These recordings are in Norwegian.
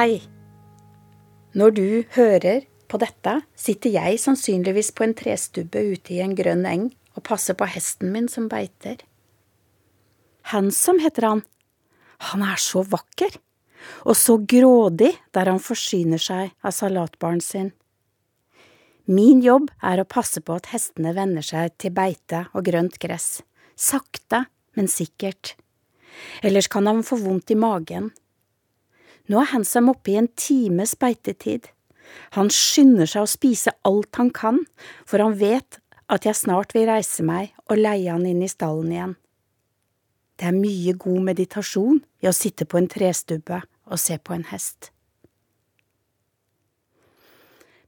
Hei. Når du hører på dette, sitter jeg sannsynligvis på en trestubbe ute i en grønn eng og passer på hesten min som beiter. Hansom heter han. Han er så vakker, og så grådig der han forsyner seg av salatbaren sin. Min jobb er å passe på at hestene venner seg til beite og grønt gress, sakte, men sikkert. Ellers kan han få vondt i magen. Nå er Hansom oppe i en times beitetid. Han skynder seg å spise alt han kan, for han vet at jeg snart vil reise meg og leie han inn i stallen igjen. Det er mye god meditasjon i å sitte på en trestubbe og se på en hest.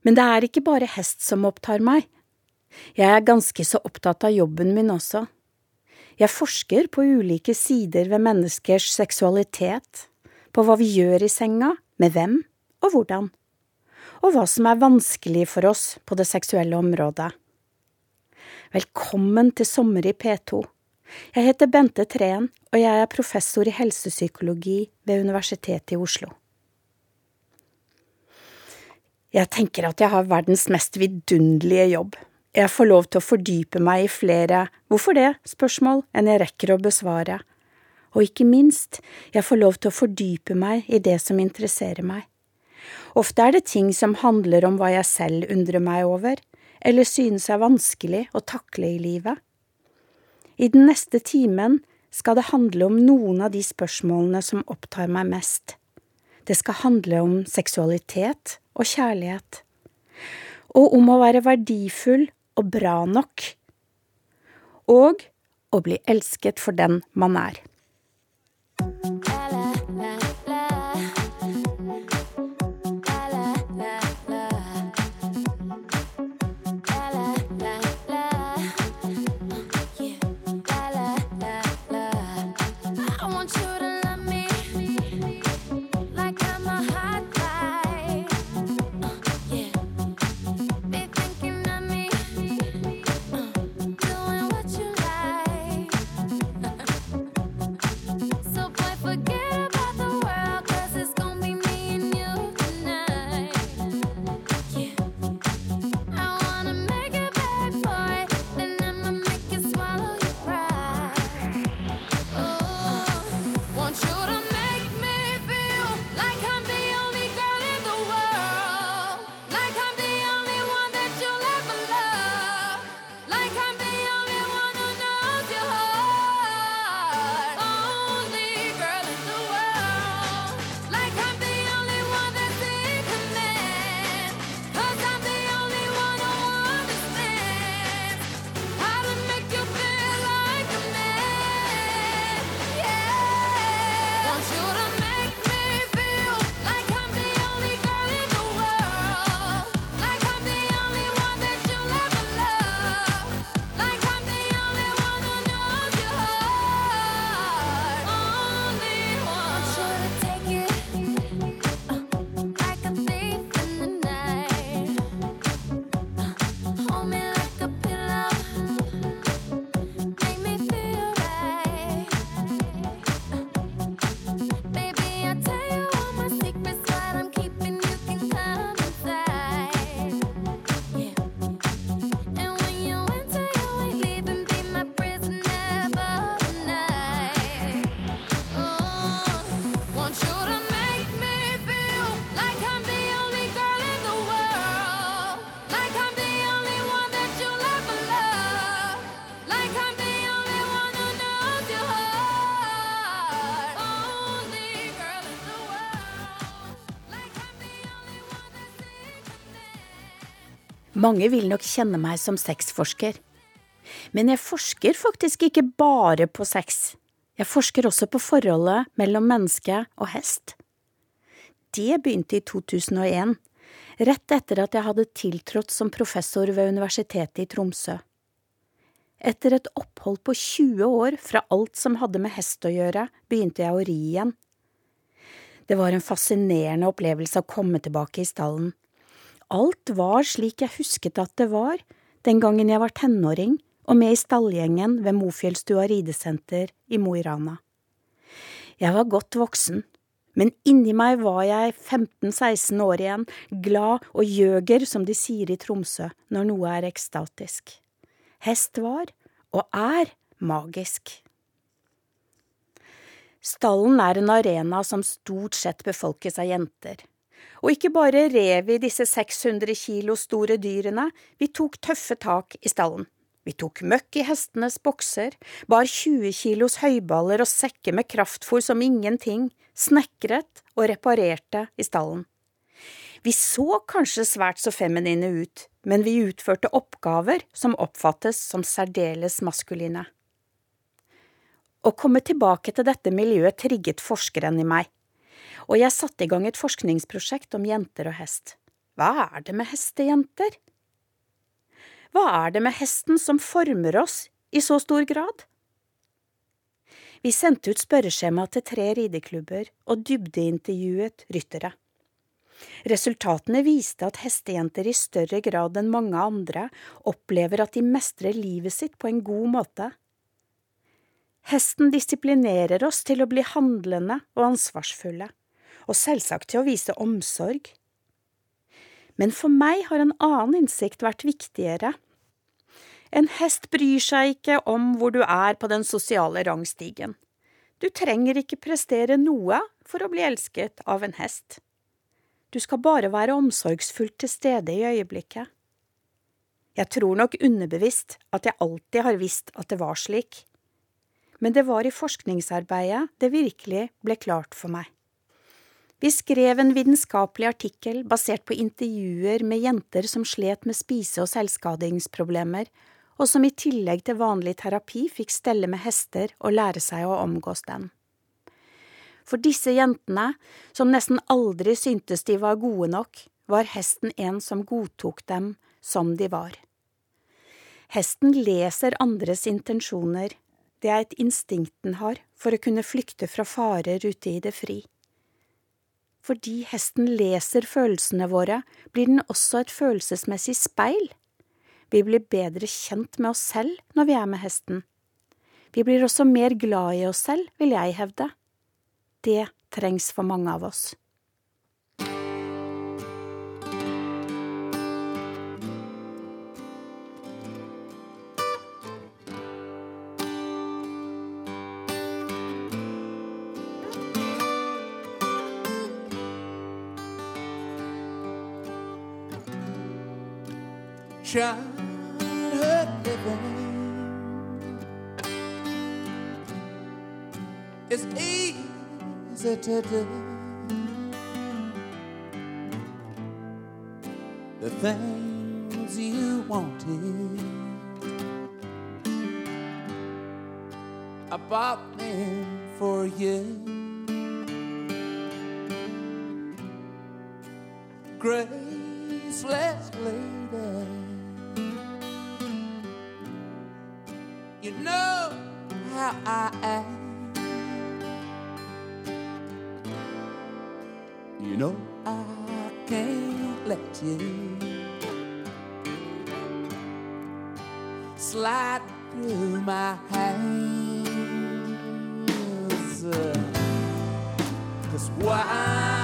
Men det er ikke bare hest som opptar meg. Jeg er ganske så opptatt av jobben min også. Jeg forsker på ulike sider ved menneskers seksualitet, på hva vi gjør i senga, med hvem og hvordan, og hva som er vanskelig for oss på det seksuelle området. Velkommen til sommer i P2. Jeg heter Bente Treen, og jeg er professor i helsepsykologi ved Universitetet i Oslo. Jeg tenker at jeg har verdens mest vidunderlige jobb. Jeg får lov til å fordype meg i flere hvorfor det spørsmål enn jeg rekker å besvare. Og ikke minst, jeg får lov til å fordype meg i det som interesserer meg. Ofte er det ting som handler om hva jeg selv undrer meg over, eller synes er vanskelig å takle i livet. I den neste timen skal det handle om noen av de spørsmålene som opptar meg mest. Det skal handle om seksualitet og kjærlighet. Og om å være verdifull og bra nok. Og å bli elsket for den man er. Mange vil nok kjenne meg som sexforsker. Men jeg forsker faktisk ikke bare på sex. Jeg forsker også på forholdet mellom menneske og hest. Det begynte i 2001, rett etter at jeg hadde tiltrådt som professor ved Universitetet i Tromsø. Etter et opphold på 20 år fra alt som hadde med hest å gjøre, begynte jeg å ri igjen. Det var en fascinerende opplevelse å komme tilbake i stallen alt var slik jeg husket at det var den gangen jeg var tenåring og med i stallgjengen ved Mofjellstua ridesenter i Mo i Rana. Jeg var godt voksen, men inni meg var jeg 15–16 år igjen, glad og gjøger, som de sier i Tromsø når noe er ekstatisk. Hest var, og er, magisk. Stallen er en arena som stort sett befolkes av jenter. Og ikke bare rev vi disse 600 kilo store dyrene, vi tok tøffe tak i stallen. Vi tok møkk i hestenes bokser, bar 20 kilos høyballer og sekker med kraftfôr som ingenting, snekret og reparerte i stallen. Vi så kanskje svært så feminine ut, men vi utførte oppgaver som oppfattes som særdeles maskuline. Å komme tilbake til dette miljøet trigget forskeren i meg, og jeg satte i gang et forskningsprosjekt om jenter og hest. Hva er det med hestejenter? Hva er det med hesten som former oss i så stor grad? Vi sendte ut spørreskjema til tre rideklubber og dybdeintervjuet ryttere. Resultatene viste at hestejenter i større grad enn mange andre opplever at de mestrer livet sitt på en god måte. Hesten disiplinerer oss til å bli handlende og ansvarsfulle, og selvsagt til å vise omsorg. Men for meg har en annen innsikt vært viktigere. En hest bryr seg ikke om hvor du er på den sosiale rangstigen. Du trenger ikke prestere noe for å bli elsket av en hest. Du skal bare være omsorgsfullt til stede i øyeblikket. Jeg tror nok underbevisst at jeg alltid har visst at det var slik, men det var i forskningsarbeidet det virkelig ble klart for meg. Vi skrev en vitenskapelig artikkel basert på intervjuer med jenter som slet med spise- og selvskadingsproblemer, og som i tillegg til vanlig terapi fikk stelle med hester og lære seg å omgås den. For disse jentene, som nesten aldri syntes de var gode nok, var hesten en som godtok dem som de var. Hesten leser andres intensjoner, det er et instinkt den har for å kunne flykte fra farer ute i det fri. Fordi hesten leser følelsene våre, blir den også et følelsesmessig speil. Vi blir bedre kjent med oss selv når vi er med hesten. Vi blir også mer glad i oss selv, vil jeg hevde. Det trengs for mange av oss. Childhood living is easy to do. The things you wanted, I bought them for you. Graceless You know I can't let you slide through my hands. Cause wild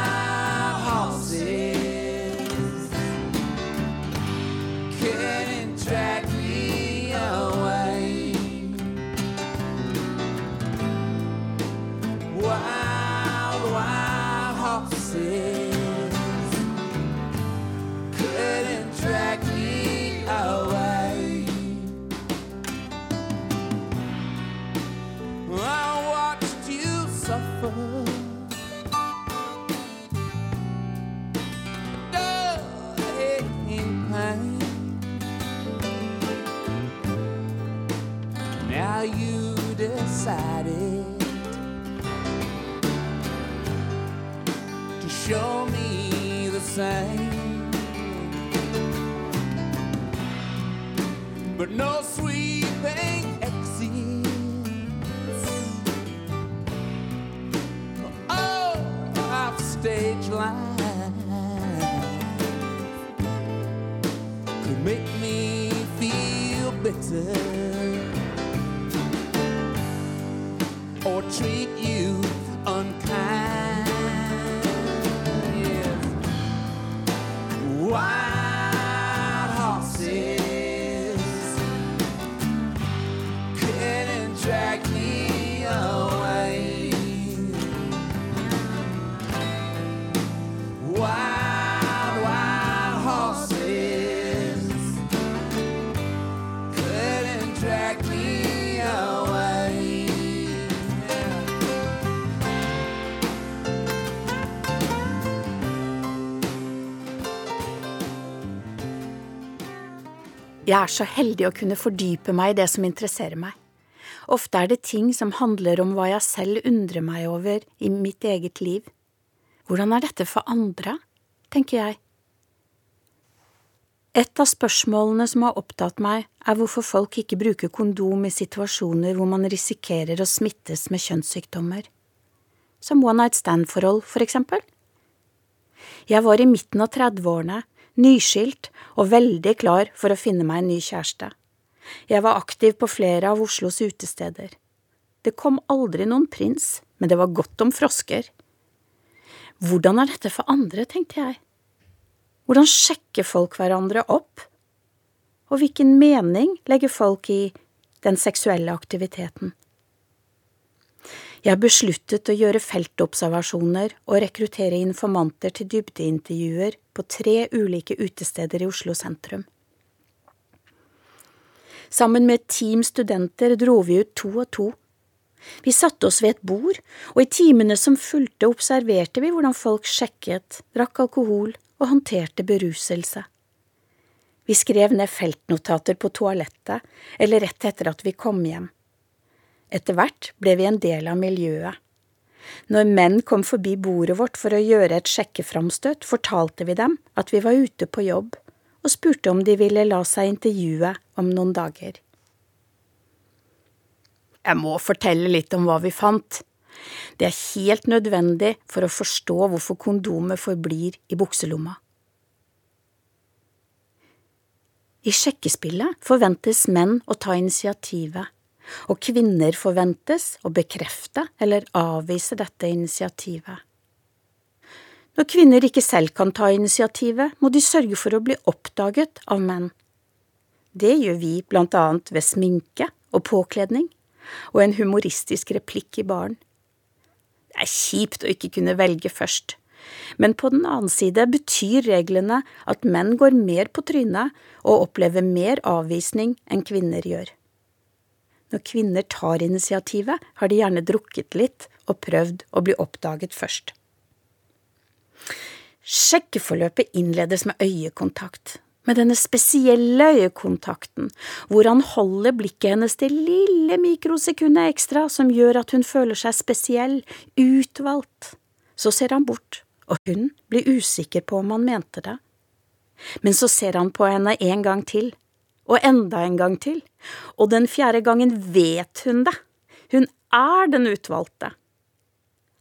same. But no sweeping exits. Oh, off stage line could make me feel bitter or treat Jeg er så heldig å kunne fordype meg i det som interesserer meg. Ofte er det ting som handler om hva jeg selv undrer meg over i mitt eget liv. Hvordan er dette for andre, tenker jeg. Et av spørsmålene som har opptatt meg, er hvorfor folk ikke bruker kondom i situasjoner hvor man risikerer å smittes med kjønnssykdommer. Som one night stand-forhold, for eksempel. Jeg var i midten av 30-årene nyskilt og veldig klar for å finne meg en ny kjæreste. Jeg var aktiv på flere av Oslos utesteder. Det kom aldri noen prins, men det var godt om frosker. Hvordan er dette for andre, tenkte jeg. Hvordan sjekker folk hverandre opp? Og hvilken mening legger folk i den seksuelle aktiviteten? Jeg besluttet å gjøre feltobservasjoner og rekruttere informanter til dybdeintervjuer på tre ulike utesteder i Oslo sentrum. Sammen med et team studenter dro vi ut to og to. Vi satte oss ved et bord, og i timene som fulgte observerte vi hvordan folk sjekket, drakk alkohol og håndterte beruselse. Vi skrev ned feltnotater på toalettet eller rett etter at vi kom hjem. Etter hvert ble vi en del av miljøet. Når menn kom forbi bordet vårt for å gjøre et sjekkeframstøt, fortalte vi dem at vi var ute på jobb, og spurte om de ville la seg intervjue om noen dager. Jeg må fortelle litt om hva vi fant. Det er helt nødvendig for å forstå hvorfor kondomet forblir i bukselomma. I sjekkespillet forventes menn å ta initiativet og kvinner forventes å bekrefte eller avvise dette initiativet. Når kvinner ikke selv kan ta initiativet, må de sørge for å bli oppdaget av menn. Det gjør vi blant annet ved sminke og påkledning, og en humoristisk replikk i baren. Det er kjipt å ikke kunne velge først, men på den annen side betyr reglene at menn går mer på trynet og opplever mer avvisning enn kvinner gjør. Når kvinner tar initiativet, har de gjerne drukket litt og prøvd å bli oppdaget først. Sjekkeforløpet innledes med øyekontakt, med denne spesielle øyekontakten, hvor han holder blikket hennes det lille mikrosekundet ekstra som gjør at hun føler seg spesiell, utvalgt. Så ser han bort, og hun blir usikker på om han mente det. Men så ser han på henne en gang til, og enda en gang til, og den fjerde gangen vet hun det, hun er den utvalgte.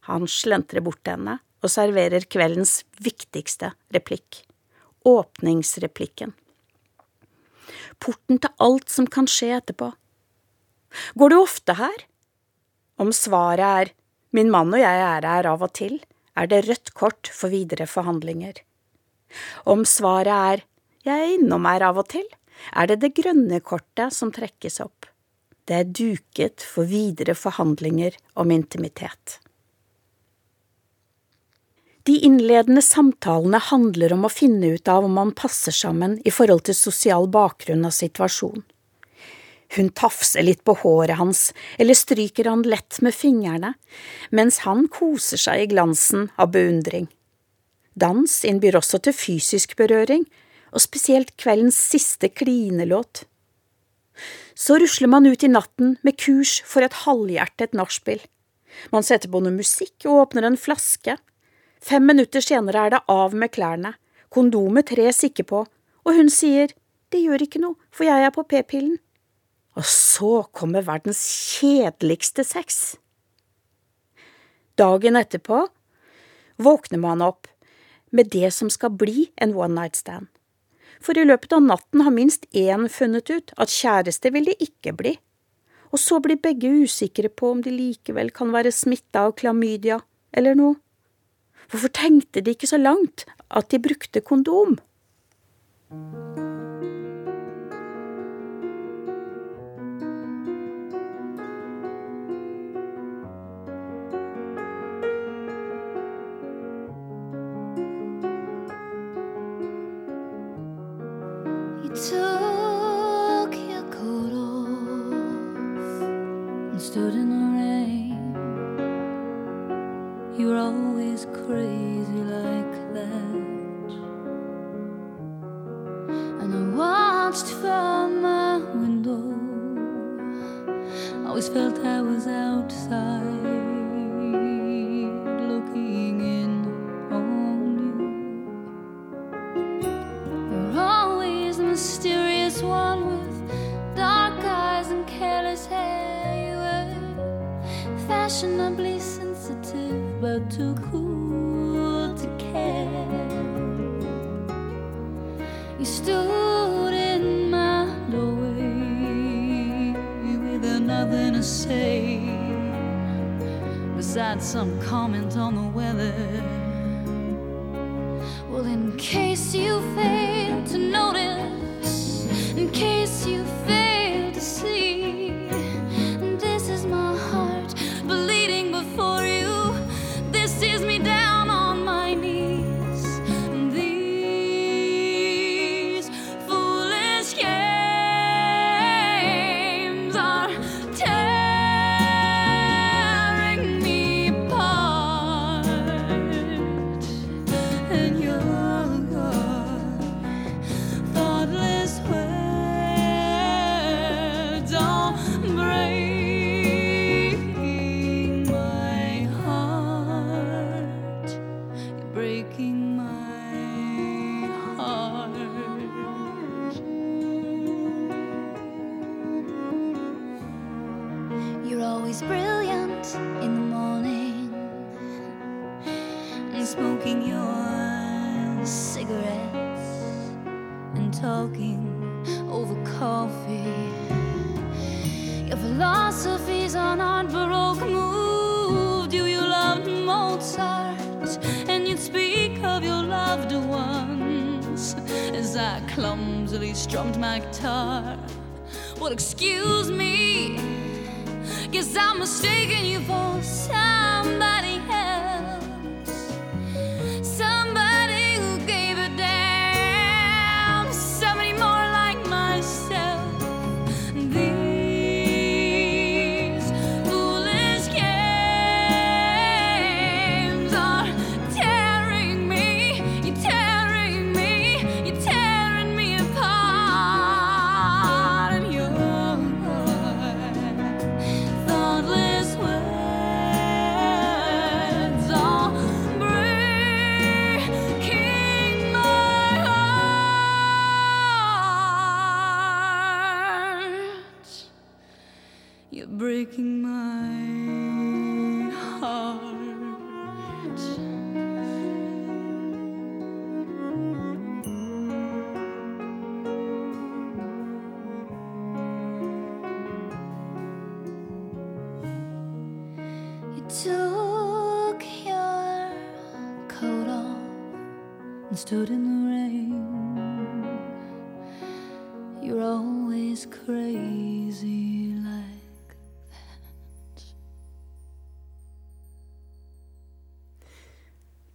Han slentrer bort til henne og serverer kveldens viktigste replikk, åpningsreplikken. Porten til alt som kan skje etterpå. Går du ofte her? Om svaret er min mann og jeg er her av og til, er det rødt kort for videre forhandlinger. Om svaret er jeg er innom her av og til, er det det grønne kortet som trekkes opp. Det er duket for videre forhandlinger om intimitet. De innledende samtalene handler om å finne ut av om man passer sammen i forhold til sosial bakgrunn og situasjon. Hun tafser litt på håret hans eller stryker han lett med fingrene, mens han koser seg i glansen av beundring. Dans innbyr også til fysisk berøring, og spesielt kveldens siste klinelåt. Så rusler man ut i natten med kurs for et halvhjertet nachspiel. Man setter på noe musikk og åpner en flaske. Fem minutter senere er det av med klærne, kondomet tres ikke på, og hun sier det gjør ikke noe, for jeg er på p-pillen. Og så kommer verdens kjedeligste sex. Dagen etterpå våkner man opp med det som skal bli en one night stand for i løpet av natten har minst én funnet ut at kjæreste vil de ikke bli, og så blir begge usikre på om de likevel kan være smitta av klamydia eller noe. Hvorfor tenkte de ikke så langt at de brukte kondom? watched from my window. I always felt I was outside looking in on you. You're always the mysterious one with dark eyes and careless hair. You were fashionably sensitive, but too cool. Besides some comment on the weather. Well, in case you fail coffee. Your philosophies on art baroque moved you. You loved Mozart, and you'd speak of your loved ones as I clumsily strummed my guitar. Well, excuse me. Guess I'm mistaking you for somebody else.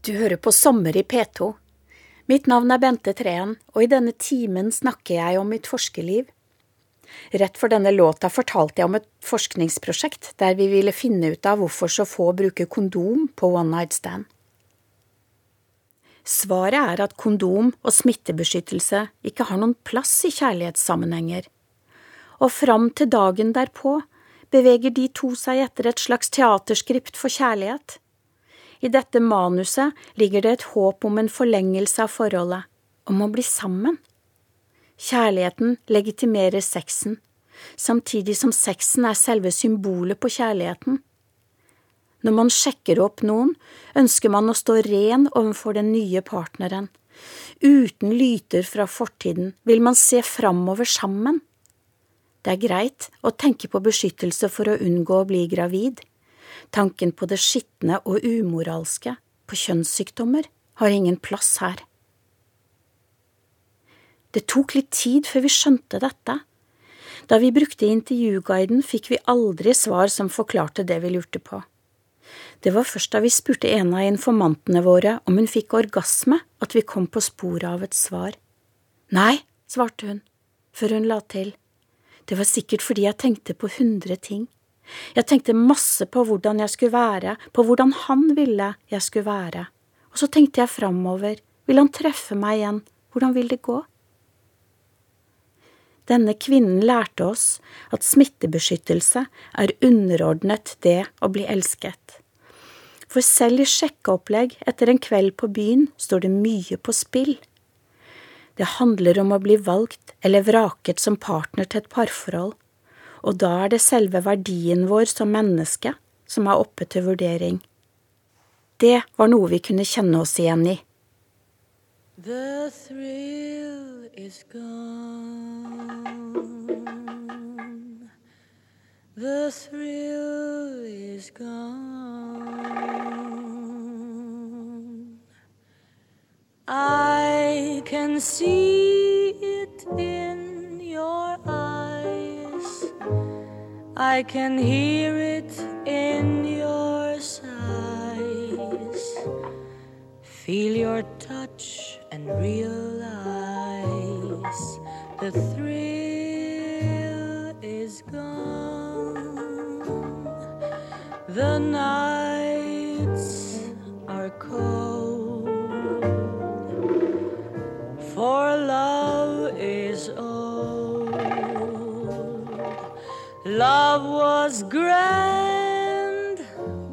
Du hører på Sommer i P2. Mitt navn er Bente Treen, og i denne timen snakker jeg om mitt forskerliv. Rett for denne låta fortalte jeg om et forskningsprosjekt der vi ville finne ut av hvorfor så få bruker kondom på one night stand. Svaret er at kondom og smittebeskyttelse ikke har noen plass i kjærlighetssammenhenger. Og fram til dagen derpå beveger de to seg etter et slags teaterskript for kjærlighet. I dette manuset ligger det et håp om en forlengelse av forholdet, om å bli sammen. Kjærligheten legitimerer sexen, samtidig som sexen er selve symbolet på kjærligheten. Når man sjekker opp noen, ønsker man å stå ren overfor den nye partneren. Uten lyter fra fortiden vil man se framover sammen. Det er greit å tenke på beskyttelse for å unngå å bli gravid. Tanken på det skitne og umoralske, på kjønnssykdommer, har ingen plass her. Det tok litt tid før vi skjønte dette. Da vi brukte intervjuguiden, fikk vi aldri svar som forklarte det vi lurte på. Det var først da vi spurte en av informantene våre om hun fikk orgasme, at vi kom på sporet av et svar. Nei, svarte hun, før hun la til. Det var sikkert fordi jeg tenkte på hundre ting. Jeg tenkte masse på hvordan jeg skulle være, på hvordan han ville jeg skulle være. Og så tenkte jeg framover, vil han treffe meg igjen, hvordan vil det gå? Denne kvinnen lærte oss at smittebeskyttelse er underordnet det å bli elsket. For selv i sjekkeopplegg etter en kveld på byen står det mye på spill. Det handler om å bli valgt eller vraket som partner til et parforhold, og da er det selve verdien vår som menneske som er oppe til vurdering. Det var noe vi kunne kjenne oss igjen i. The thrill is gone. The thrill is gone. I can see it in your eyes. I can hear it in your sighs. Feel your touch and realize the thrill is gone. The nights are cold, for love is old. Love was grand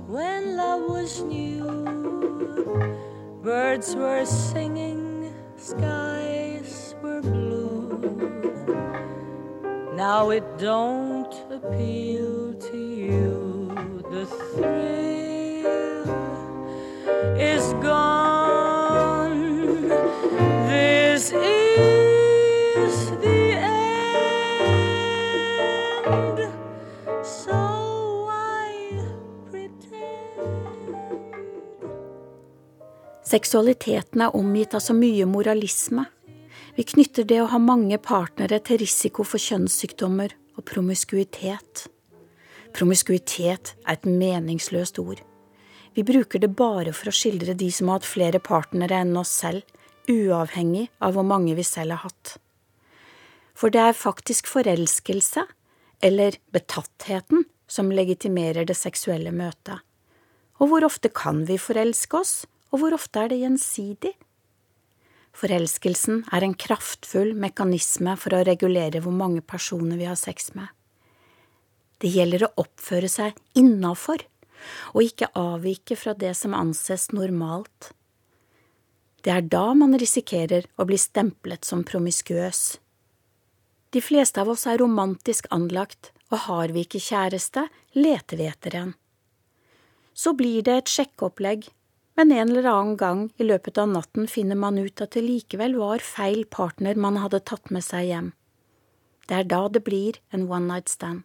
when love was new. Birds were singing, skies were blue. Now it don't appeal to you. The thrill is gone. Seksualiteten er omgitt av så mye moralisme. Vi knytter det å ha mange partnere til risiko for kjønnssykdommer og promiskuitet. Promiskuitet er et meningsløst ord. Vi bruker det bare for å skildre de som har hatt flere partnere enn oss selv, uavhengig av hvor mange vi selv har hatt. For det er faktisk forelskelse, eller betattheten, som legitimerer det seksuelle møtet. Og hvor ofte kan vi forelske oss, og hvor ofte er det gjensidig? Forelskelsen er en kraftfull mekanisme for å regulere hvor mange personer vi har sex med. Det gjelder å oppføre seg innafor, og ikke avvike fra det som anses normalt. Det er da man risikerer å bli stemplet som promiskuøs. De fleste av oss er romantisk anlagt, og har vi ikke kjæreste, leter vi etter en. Så blir det et sjekkeopplegg, men en eller annen gang i løpet av natten finner man ut at det likevel var feil partner man hadde tatt med seg hjem. Det er da det blir en one night stand.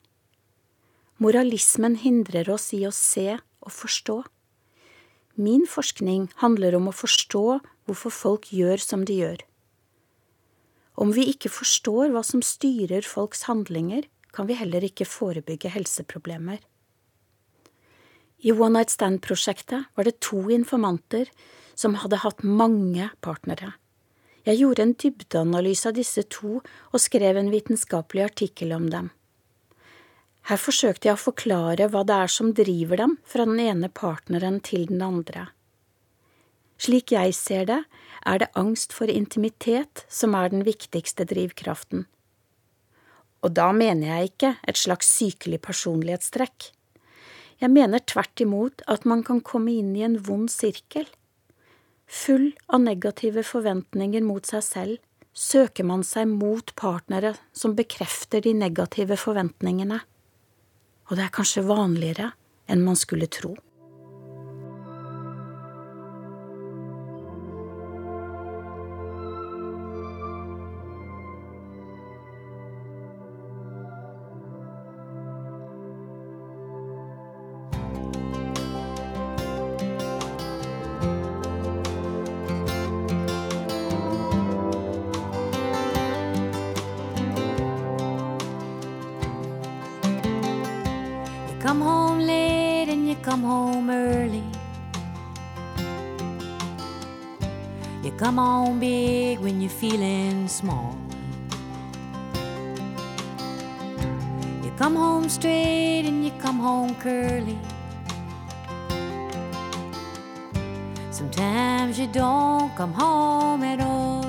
Moralismen hindrer oss i å se og forstå. Min forskning handler om å forstå hvorfor folk gjør som de gjør. Om vi ikke forstår hva som styrer folks handlinger, kan vi heller ikke forebygge helseproblemer. I One Night Stand-prosjektet var det to informanter som hadde hatt mange partnere. Jeg gjorde en dybdeanalyse av disse to og skrev en vitenskapelig artikkel om dem. Her forsøkte jeg å forklare hva det er som driver dem fra den ene partneren til den andre. Slik jeg ser det, er det angst for intimitet som er den viktigste drivkraften. Og da mener jeg ikke et slags sykelig personlighetstrekk. Jeg mener tvert imot at man kan komme inn i en vond sirkel. Full av negative forventninger mot seg selv søker man seg mot partnere som bekrefter de negative forventningene. Og det er kanskje vanligere enn man skulle tro. Don't come home at all.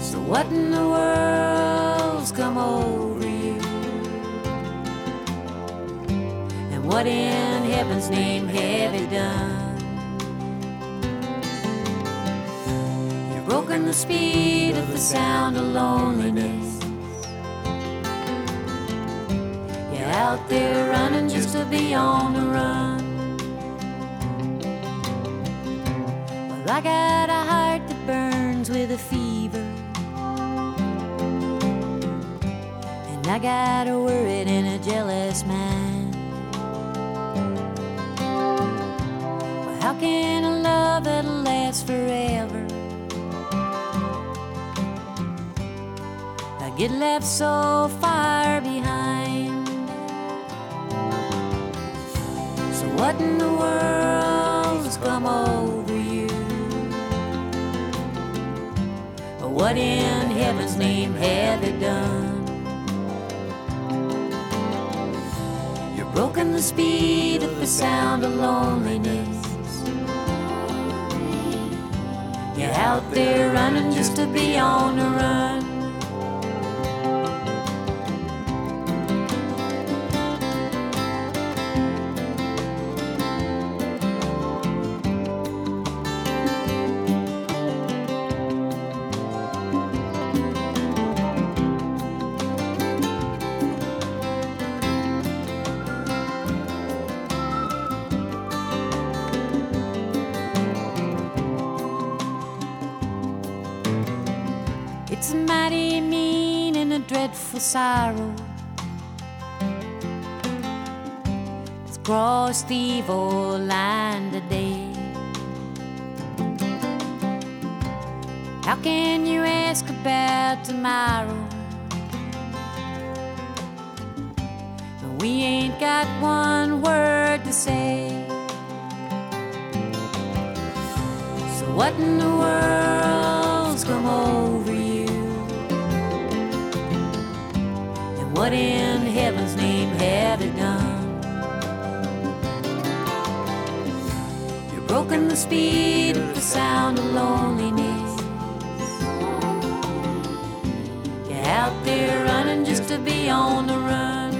So, what in the world's come over you? And what in heaven's name have you done? You've broken the speed of the sound of loneliness. You're out there running just to be on the run. I got a heart that burns with a fever. And I got a worried and a jealous mind. Well, how can a love that lasts forever? I get left so far behind. So what in the world's come over What in heaven's name have you done? You're broken the speed of the sound of loneliness. You're out there running just to be on the run. Line today. How can you ask about tomorrow? We ain't got one word to say. So what in the world's Broken the speed of the sound of loneliness. You're out there running just to be on the run.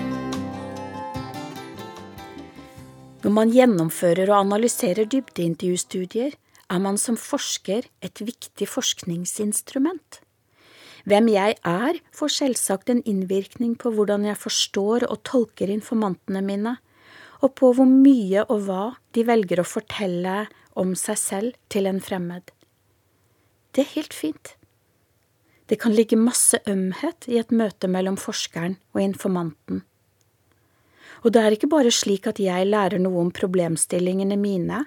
Når man gjennomfører og analyserer dybdeintervjustudier, er man som forsker et viktig forskningsinstrument. Hvem jeg er, får selvsagt en innvirkning på hvordan jeg forstår og tolker informantene mine, og på hvor mye og hva de velger å fortelle om seg selv til en fremmed. Det er helt fint. Det kan ligge masse ømhet i et møte mellom forskeren og informanten. Og det er ikke bare slik at jeg lærer noe om problemstillingene mine.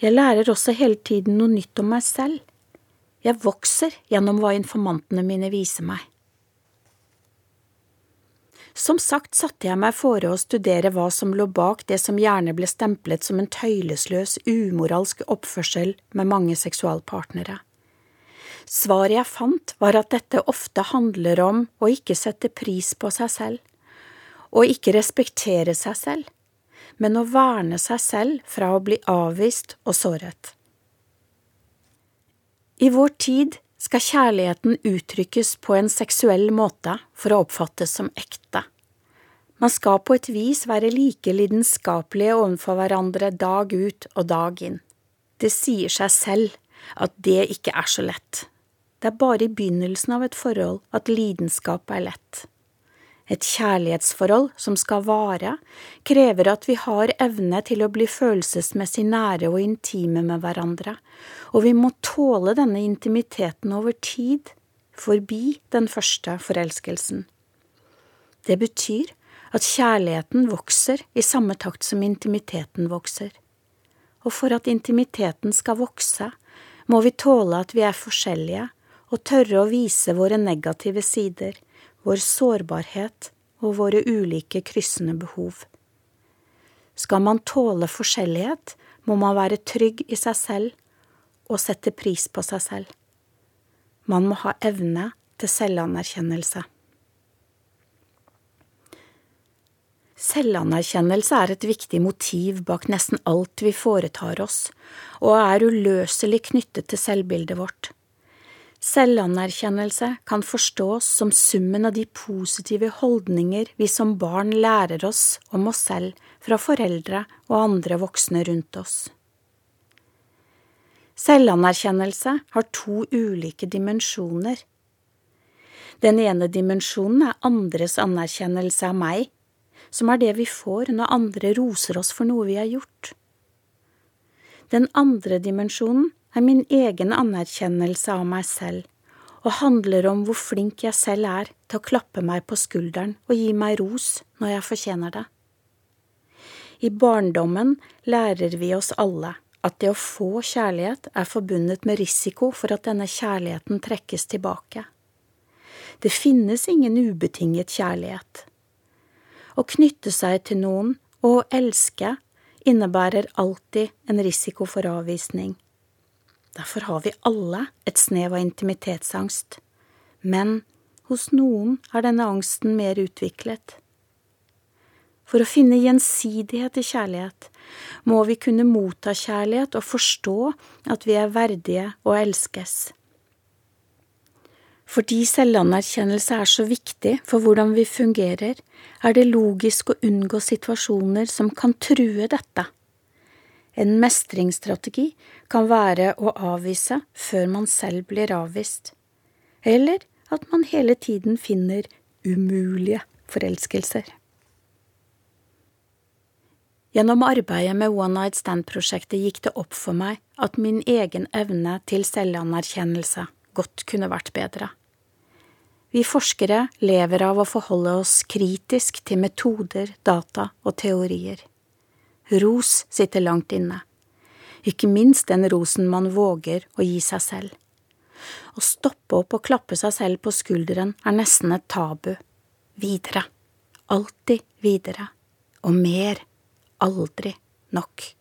Jeg lærer også hele tiden noe nytt om meg selv. Jeg vokser gjennom hva informantene mine viser meg. Som sagt satte jeg meg fore å studere hva som lå bak det som gjerne ble stemplet som en tøylesløs, umoralsk oppførsel med mange seksualpartnere. Svaret jeg fant, var at dette ofte handler om å ikke sette pris på seg selv, å ikke respektere seg selv, men å verne seg selv fra å bli avvist og såret. I vår tid skal kjærligheten uttrykkes på en seksuell måte for å oppfattes som ekte. Man skal på et vis være like lidenskapelige overfor hverandre dag ut og dag inn. Det sier seg selv at det ikke er så lett. Det er bare i begynnelsen av et forhold at lidenskap er lett. Et kjærlighetsforhold som skal vare, krever at vi har evne til å bli følelsesmessig nære og intime med hverandre, og vi må tåle denne intimiteten over tid, forbi den første forelskelsen. Det betyr at kjærligheten vokser i samme takt som intimiteten vokser. Og for at intimiteten skal vokse, må vi tåle at vi er forskjellige, og tørre å vise våre negative sider, vår sårbarhet og våre ulike kryssende behov. Skal man tåle forskjellighet, må man være trygg i seg selv og sette pris på seg selv. Man må ha evne til selvanerkjennelse. Selvanerkjennelse er et viktig motiv bak nesten alt vi foretar oss, og er uløselig knyttet til selvbildet vårt. Selvanerkjennelse kan forstås som summen av de positive holdninger vi som barn lærer oss om oss selv fra foreldre og andre voksne rundt oss. Selvanerkjennelse har to ulike dimensjoner. Den ene dimensjonen er andres anerkjennelse av meg, som er det vi får når andre roser oss for noe vi har gjort. Den andre dimensjonen er min egen anerkjennelse av meg selv, og handler om hvor flink jeg selv er til å klappe meg på skulderen og gi meg ros når jeg fortjener det. I barndommen lærer vi oss alle at det å få kjærlighet er forbundet med risiko for at denne kjærligheten trekkes tilbake. Det finnes ingen ubetinget kjærlighet. Å knytte seg til noen og å elske innebærer alltid en risiko for avvisning. Derfor har vi alle et snev av intimitetsangst, men hos noen er denne angsten mer utviklet. For å finne gjensidighet i kjærlighet må vi kunne motta kjærlighet og forstå at vi er verdige og elskes. Fordi selvanerkjennelse er så viktig for hvordan vi fungerer, er det logisk å unngå situasjoner som kan true dette. En mestringsstrategi kan være å avvise før man selv blir avvist, eller at man hele tiden finner umulige forelskelser. Gjennom arbeidet med One Night Stand-prosjektet gikk det opp for meg at min egen evne til selvanerkjennelse godt kunne vært bedre. Vi forskere lever av å forholde oss kritisk til metoder, data og teorier. Ros sitter langt inne, ikke minst den rosen man våger å gi seg selv. Å stoppe opp og klappe seg selv på skulderen er nesten et tabu. Videre, alltid videre, og mer, aldri nok.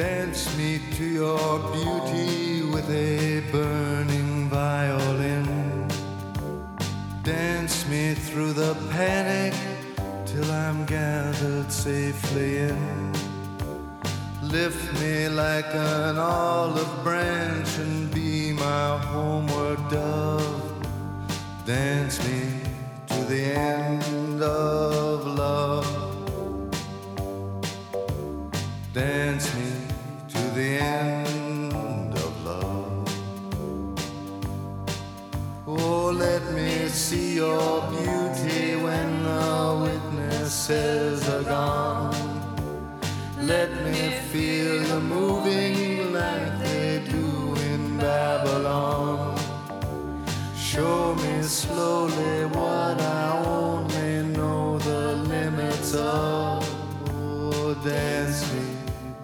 Dance me to your beauty with a burning violin. Dance me through the panic till I'm gathered safely in. Lift me like an olive branch and be my homeward dove. Dance me to the end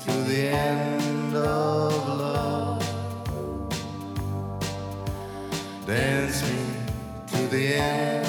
to the end of love. Dance me to the end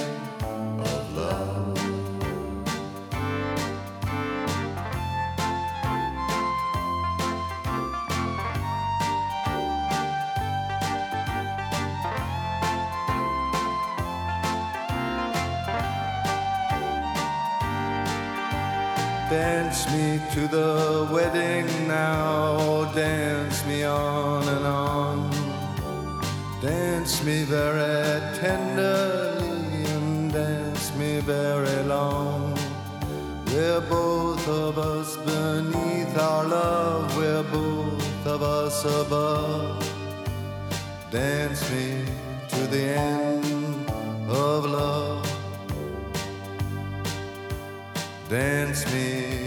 Dance me very tenderly and dance me very long. We're both of us beneath our love, we're both of us above. Dance me to the end of love. Dance me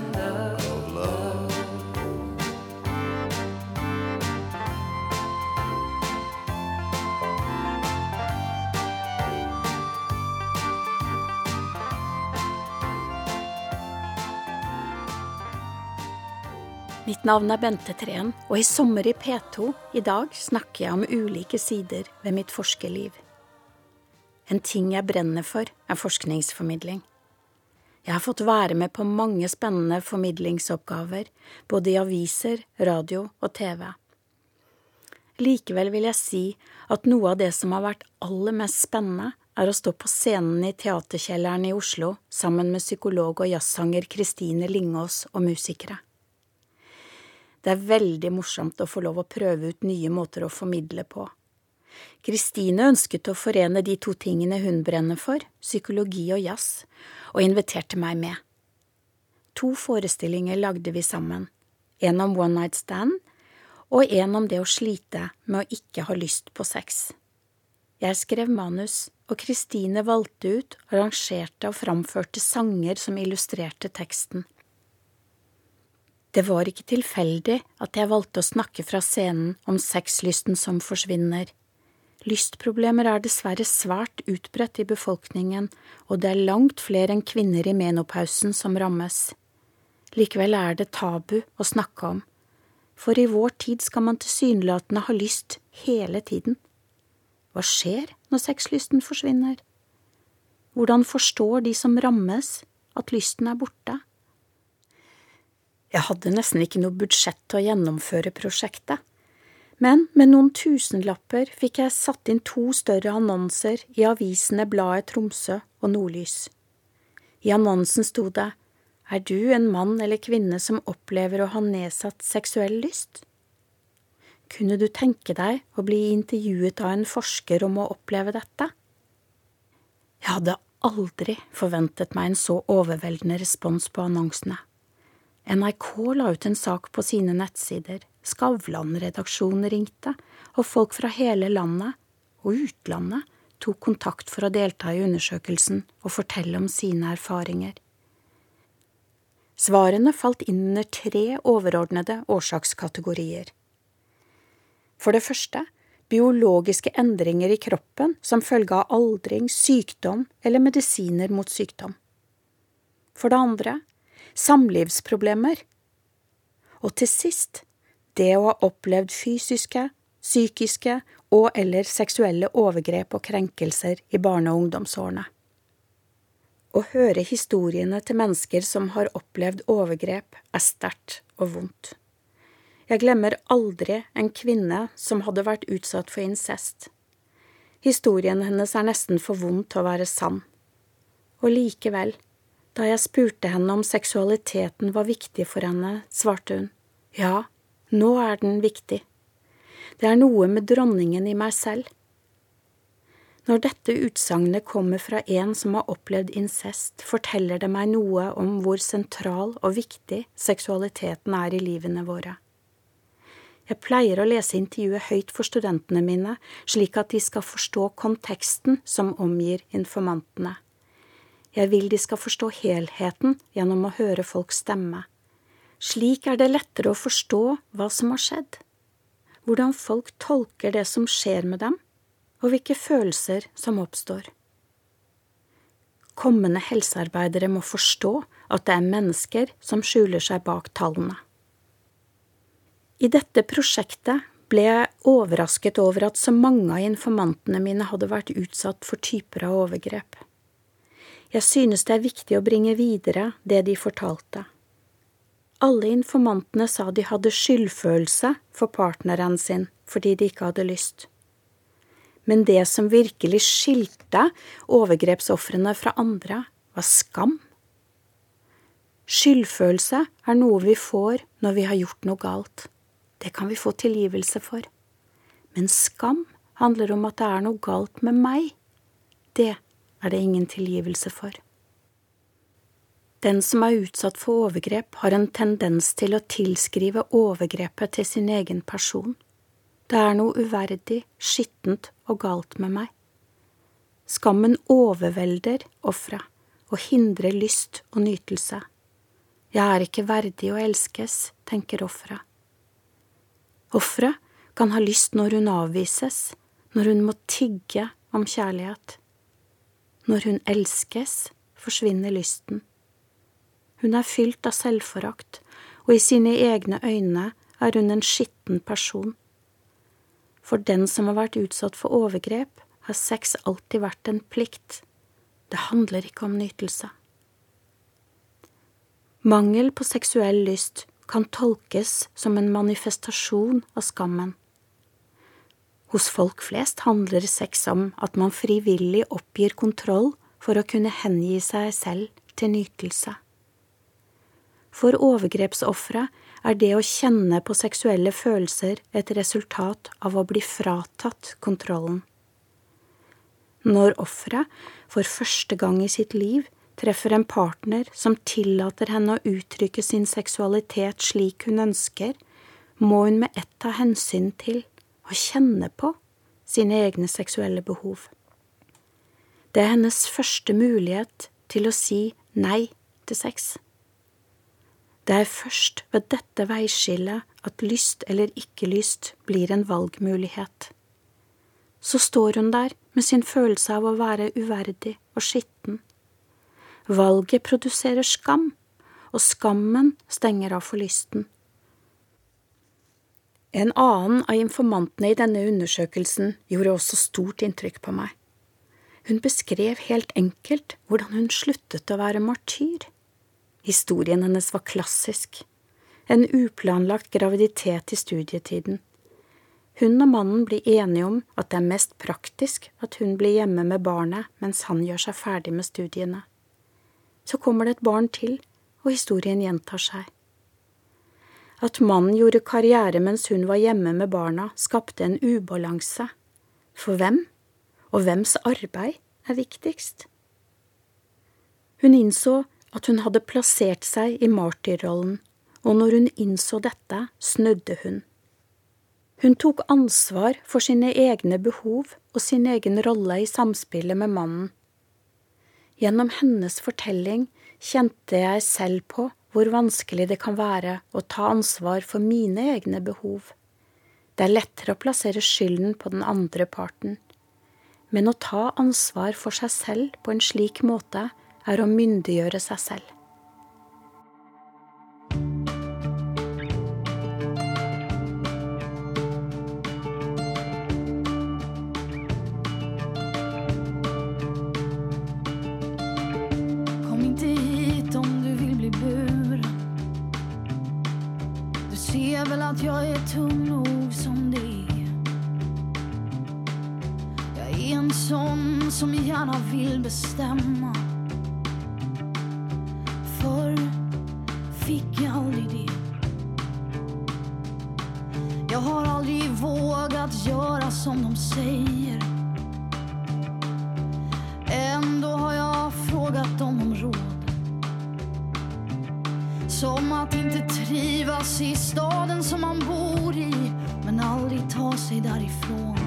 Mitt navn er Bente Treen, og i Sommer i P2 i dag snakker jeg om ulike sider ved mitt forskerliv. En ting jeg brenner for, er forskningsformidling. Jeg har fått være med på mange spennende formidlingsoppgaver, både i aviser, radio og TV. Likevel vil jeg si at noe av det som har vært aller mest spennende, er å stå på scenen i Teaterkjelleren i Oslo sammen med psykolog og jazzsanger Kristine Lingås og musikere. Det er veldig morsomt å få lov å prøve ut nye måter å formidle på. Kristine ønsket å forene de to tingene hun brenner for, psykologi og jazz, og inviterte meg med. To forestillinger lagde vi sammen, en om one night stand og en om det å slite med å ikke ha lyst på sex. Jeg skrev manus, og Kristine valgte ut, arrangerte og framførte sanger som illustrerte teksten. Det var ikke tilfeldig at jeg valgte å snakke fra scenen om sexlysten som forsvinner. Lystproblemer er dessverre svært utbredt i befolkningen, og det er langt flere enn kvinner i menopausen som rammes. Likevel er det tabu å snakke om, for i vår tid skal man tilsynelatende ha lyst hele tiden. Hva skjer når sexlysten forsvinner? Hvordan forstår de som rammes, at lysten er borte? Jeg hadde nesten ikke noe budsjett til å gjennomføre prosjektet, men med noen tusenlapper fikk jeg satt inn to større annonser i avisene Bladet Tromsø og Nordlys. I annonsen sto det Er du en mann eller kvinne som opplever å ha nedsatt seksuell lyst? Kunne du tenke deg å bli intervjuet av en forsker om å oppleve dette? Jeg hadde aldri forventet meg en så overveldende respons på annonsene. NRK la ut en sak på sine nettsider, Skavlan-redaksjonen ringte, og folk fra hele landet og utlandet tok kontakt for å delta i undersøkelsen og fortelle om sine erfaringer. Svarene falt inn under tre overordnede årsakskategorier. For det første biologiske endringer i kroppen som følge av aldring, sykdom eller medisiner mot sykdom. For det andre samlivsproblemer. Og til sist det å ha opplevd fysiske, psykiske og eller seksuelle overgrep og krenkelser i barne- og ungdomsårene. Å høre historiene til mennesker som har opplevd overgrep, er sterkt og vondt. Jeg glemmer aldri en kvinne som hadde vært utsatt for incest. Historien hennes er nesten for vond til å være sann. Og likevel, da jeg spurte henne om seksualiteten var viktig for henne, svarte hun ja, nå er den viktig. Det er noe med dronningen i meg selv. Når dette utsagnet kommer fra en som har opplevd incest, forteller det meg noe om hvor sentral og viktig seksualiteten er i livene våre. Jeg pleier å lese intervjuet høyt for studentene mine, slik at de skal forstå konteksten som omgir informantene. Jeg vil de skal forstå helheten gjennom å høre folks stemme. Slik er det lettere å forstå hva som har skjedd, hvordan folk tolker det som skjer med dem, og hvilke følelser som oppstår. Kommende helsearbeidere må forstå at det er mennesker som skjuler seg bak tallene. I dette prosjektet ble jeg overrasket over at så mange av informantene mine hadde vært utsatt for typer av overgrep. Jeg synes det er viktig å bringe videre det de fortalte. Alle informantene sa de hadde skyldfølelse for partneren sin fordi de ikke hadde lyst. Men det som virkelig skilte overgrepsofrene fra andre, var skam. Skyldfølelse er noe vi får når vi har gjort noe galt. Det kan vi få tilgivelse for. Men skam handler om at det er noe galt med meg. Det er det ingen tilgivelse for. Den som er utsatt for overgrep, har en tendens til å tilskrive overgrepet til sin egen person. Det er noe uverdig, skittent og galt med meg. Skammen overvelder offeret og hindrer lyst og nytelse. Jeg er ikke verdig å elskes, tenker offeret. Offeret kan ha lyst når hun avvises, når hun må tigge om kjærlighet. Når hun elskes, forsvinner lysten. Hun er fylt av selvforakt og i sine egne øyne er hun en skitten person. For den som har vært utsatt for overgrep, har sex alltid vært en plikt. Det handler ikke om nytelse. Mangel på seksuell lyst kan tolkes som en manifestasjon av skammen. Hos folk flest handler sex om at man frivillig oppgir kontroll for å kunne hengi seg selv til nytelse. For overgrepsofre er det å kjenne på seksuelle følelser et resultat av å bli fratatt kontrollen. Når offeret for første gang i sitt liv treffer en partner som tillater henne å uttrykke sin seksualitet slik hun ønsker, må hun med ett ta hensyn til og kjenne på sine egne seksuelle behov. Det er hennes første mulighet til å si nei til sex. Det er først ved dette veiskillet at lyst eller ikke lyst blir en valgmulighet. Så står hun der med sin følelse av å være uverdig og skitten. Valget produserer skam, og skammen stenger av for lysten. En annen av informantene i denne undersøkelsen gjorde også stort inntrykk på meg. Hun beskrev helt enkelt hvordan hun sluttet å være martyr. Historien hennes var klassisk. En uplanlagt graviditet i studietiden. Hun og mannen blir enige om at det er mest praktisk at hun blir hjemme med barnet mens han gjør seg ferdig med studiene. Så kommer det et barn til, og historien gjentar seg. At mannen gjorde karriere mens hun var hjemme med barna, skapte en ubalanse. For hvem? og hvems arbeid er viktigst? Hun innså at hun hadde plassert seg i martyrrollen, og når hun innså dette, snudde hun. Hun tok ansvar for sine egne behov og sin egen rolle i samspillet med mannen. Gjennom hennes fortelling kjente jeg selv på hvor vanskelig det kan være å ta ansvar for mine egne behov. Det er lettere å plassere skylden på den andre parten. Men å ta ansvar for seg selv på en slik måte er å myndiggjøre seg selv. Att jag är tung nog som det Jag är en sån som gärna vill bestämma. Förr fick jag aldrig det. Jag har aldrig vågat göra som de säger att inte trivas i staden som man bor i. Men aldrig ta sig därifrån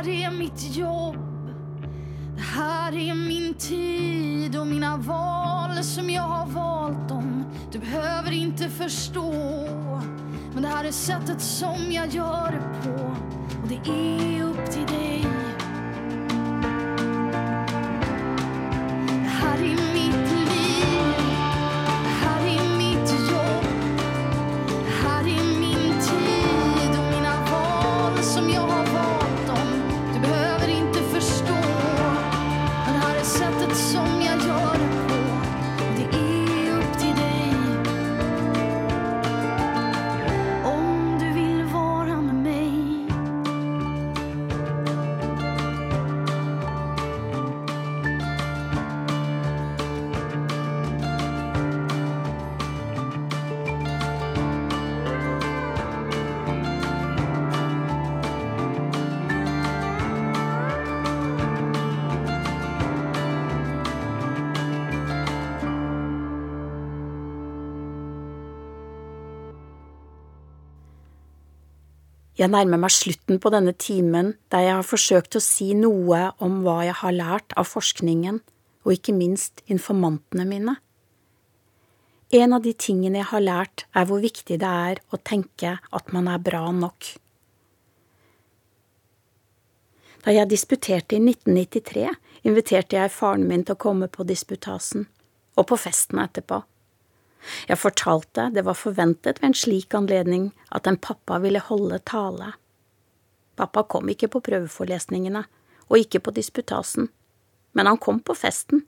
här är mitt jobb det här är min tid och mina val som jag har valt dem. Du behöver inte förstå. Men det här är sättet som jag gör det på. Och det är upp till dig. Jeg nærmer meg slutten på denne timen der jeg har forsøkt å si noe om hva jeg har lært av forskningen, og ikke minst informantene mine. En av de tingene jeg har lært, er hvor viktig det er å tenke at man er bra nok. Da jeg disputerte i 1993, inviterte jeg faren min til å komme på disputasen, og på festen etterpå. Jeg fortalte det var forventet ved en slik anledning at en pappa ville holde tale. Pappa kom ikke på prøveforelesningene, og ikke på disputasen, men han kom på festen,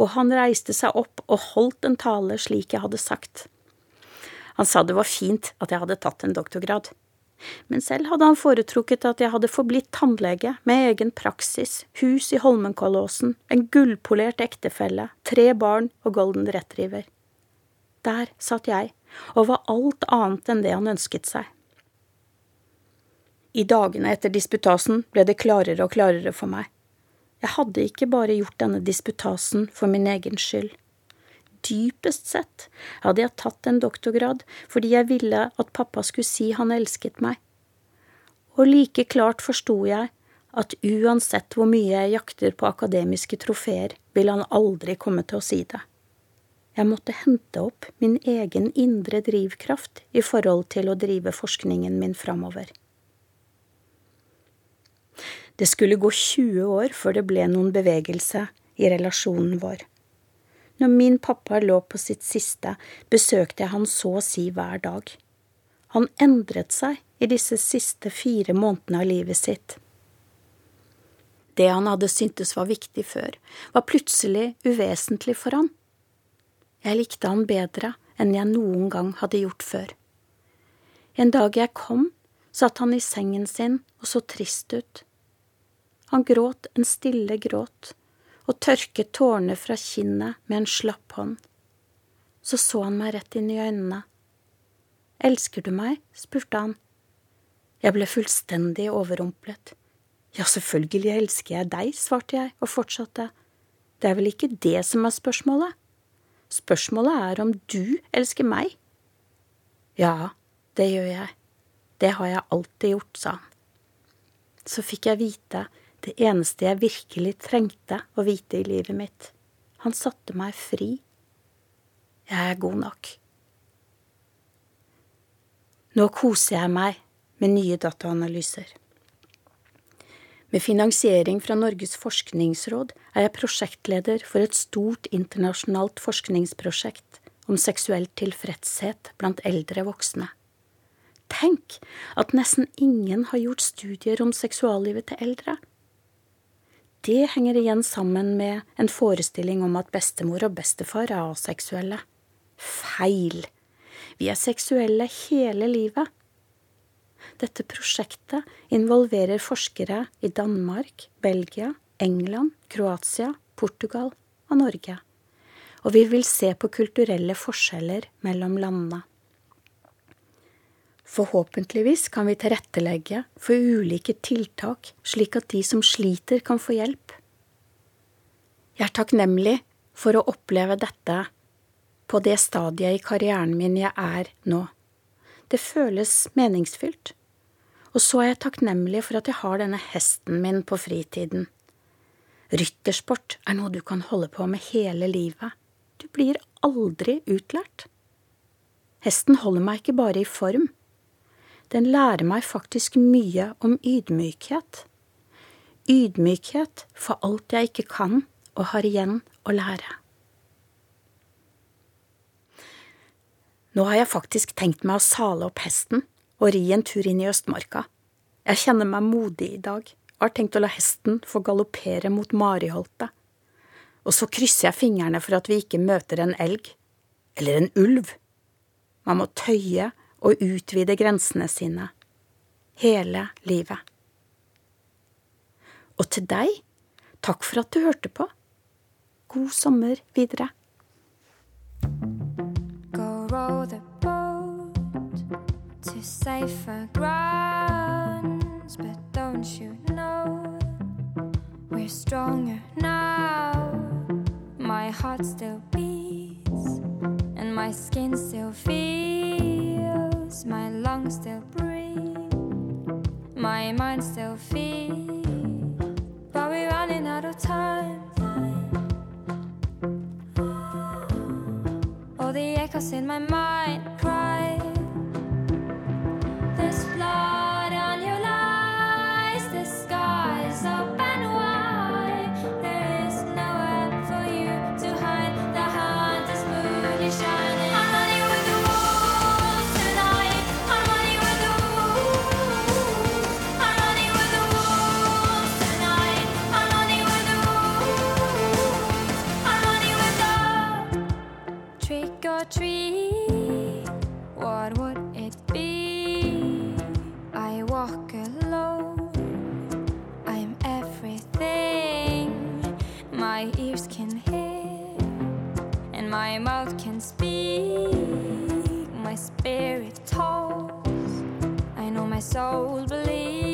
og han reiste seg opp og holdt en tale slik jeg hadde sagt. Han sa det var fint at jeg hadde tatt en doktorgrad, men selv hadde han foretrukket at jeg hadde forblitt tannlege med egen praksis, hus i Holmenkollåsen, en gullpolert ektefelle, tre barn og golden retriever. Der satt jeg og var alt annet enn det han ønsket seg. I dagene etter disputasen ble det klarere og klarere for meg. Jeg hadde ikke bare gjort denne disputasen for min egen skyld. Dypest sett hadde jeg tatt en doktorgrad fordi jeg ville at pappa skulle si han elsket meg. Og like klart forsto jeg at uansett hvor mye jeg jakter på akademiske trofeer, vil han aldri komme til å si det. Jeg måtte hente opp min egen indre drivkraft i forhold til å drive forskningen min framover. Det skulle gå 20 år før det ble noen bevegelse i relasjonen vår. Når min pappa lå på sitt siste, besøkte jeg han så å si hver dag. Han endret seg i disse siste fire månedene av livet sitt. Det han hadde syntes var viktig før, var plutselig uvesentlig for han. Jeg likte han bedre enn jeg noen gang hadde gjort før. En dag jeg kom, satt han i sengen sin og så trist ut. Han gråt en stille gråt og tørket tårene fra kinnet med en slapp hånd. Så så han meg rett inn i øynene. Elsker du meg? spurte han. Jeg ble fullstendig overrumplet. Ja, selvfølgelig elsker jeg deg, svarte jeg og fortsatte. Det er vel ikke det som er spørsmålet? Spørsmålet er om du elsker meg. Ja, det gjør jeg. Det har jeg alltid gjort, sa han. Så fikk jeg vite det eneste jeg virkelig trengte å vite i livet mitt. Han satte meg fri. Jeg er god nok. Nå koser jeg meg med nye dataanalyser. Med finansiering fra Norges forskningsråd er jeg prosjektleder for et stort internasjonalt forskningsprosjekt om seksuell tilfredshet blant eldre voksne. Tenk at nesten ingen har gjort studier om seksuallivet til eldre. Det henger igjen sammen med en forestilling om at bestemor og bestefar er aseksuelle. Feil! Vi er seksuelle hele livet. Dette prosjektet involverer forskere i Danmark, Belgia, England, Kroatia, Portugal og Norge. Og vi vil se på kulturelle forskjeller mellom landene. Forhåpentligvis kan vi tilrettelegge for ulike tiltak, slik at de som sliter, kan få hjelp. Jeg er takknemlig for å oppleve dette på det stadiet i karrieren min jeg er nå. Det føles meningsfylt. Og så er jeg takknemlig for at jeg har denne hesten min på fritiden. Ryttersport er noe du kan holde på med hele livet. Du blir aldri utlært. Hesten holder meg ikke bare i form, den lærer meg faktisk mye om ydmykhet. Ydmykhet for alt jeg ikke kan og har igjen å lære. Nå har jeg faktisk tenkt meg å sale opp hesten og ri en tur inn i Østmarka. Jeg kjenner meg modig i dag har tenkt å la hesten få galoppere mot Mariholtet. Og så krysser jeg fingrene for at vi ikke møter en elg. Eller en ulv. Man må tøye og utvide grensene sine hele livet. Og til deg, takk for at du hørte på. God sommer videre. Go row the boat to safer grounds, but don't you know? We're stronger now? My heart still beats, and my skin still feels, my lungs still breathe, my mind still feels, but we're running out of time. All the echoes in my mind can hear, and my mouth can speak. My spirit talks, I know my soul believes,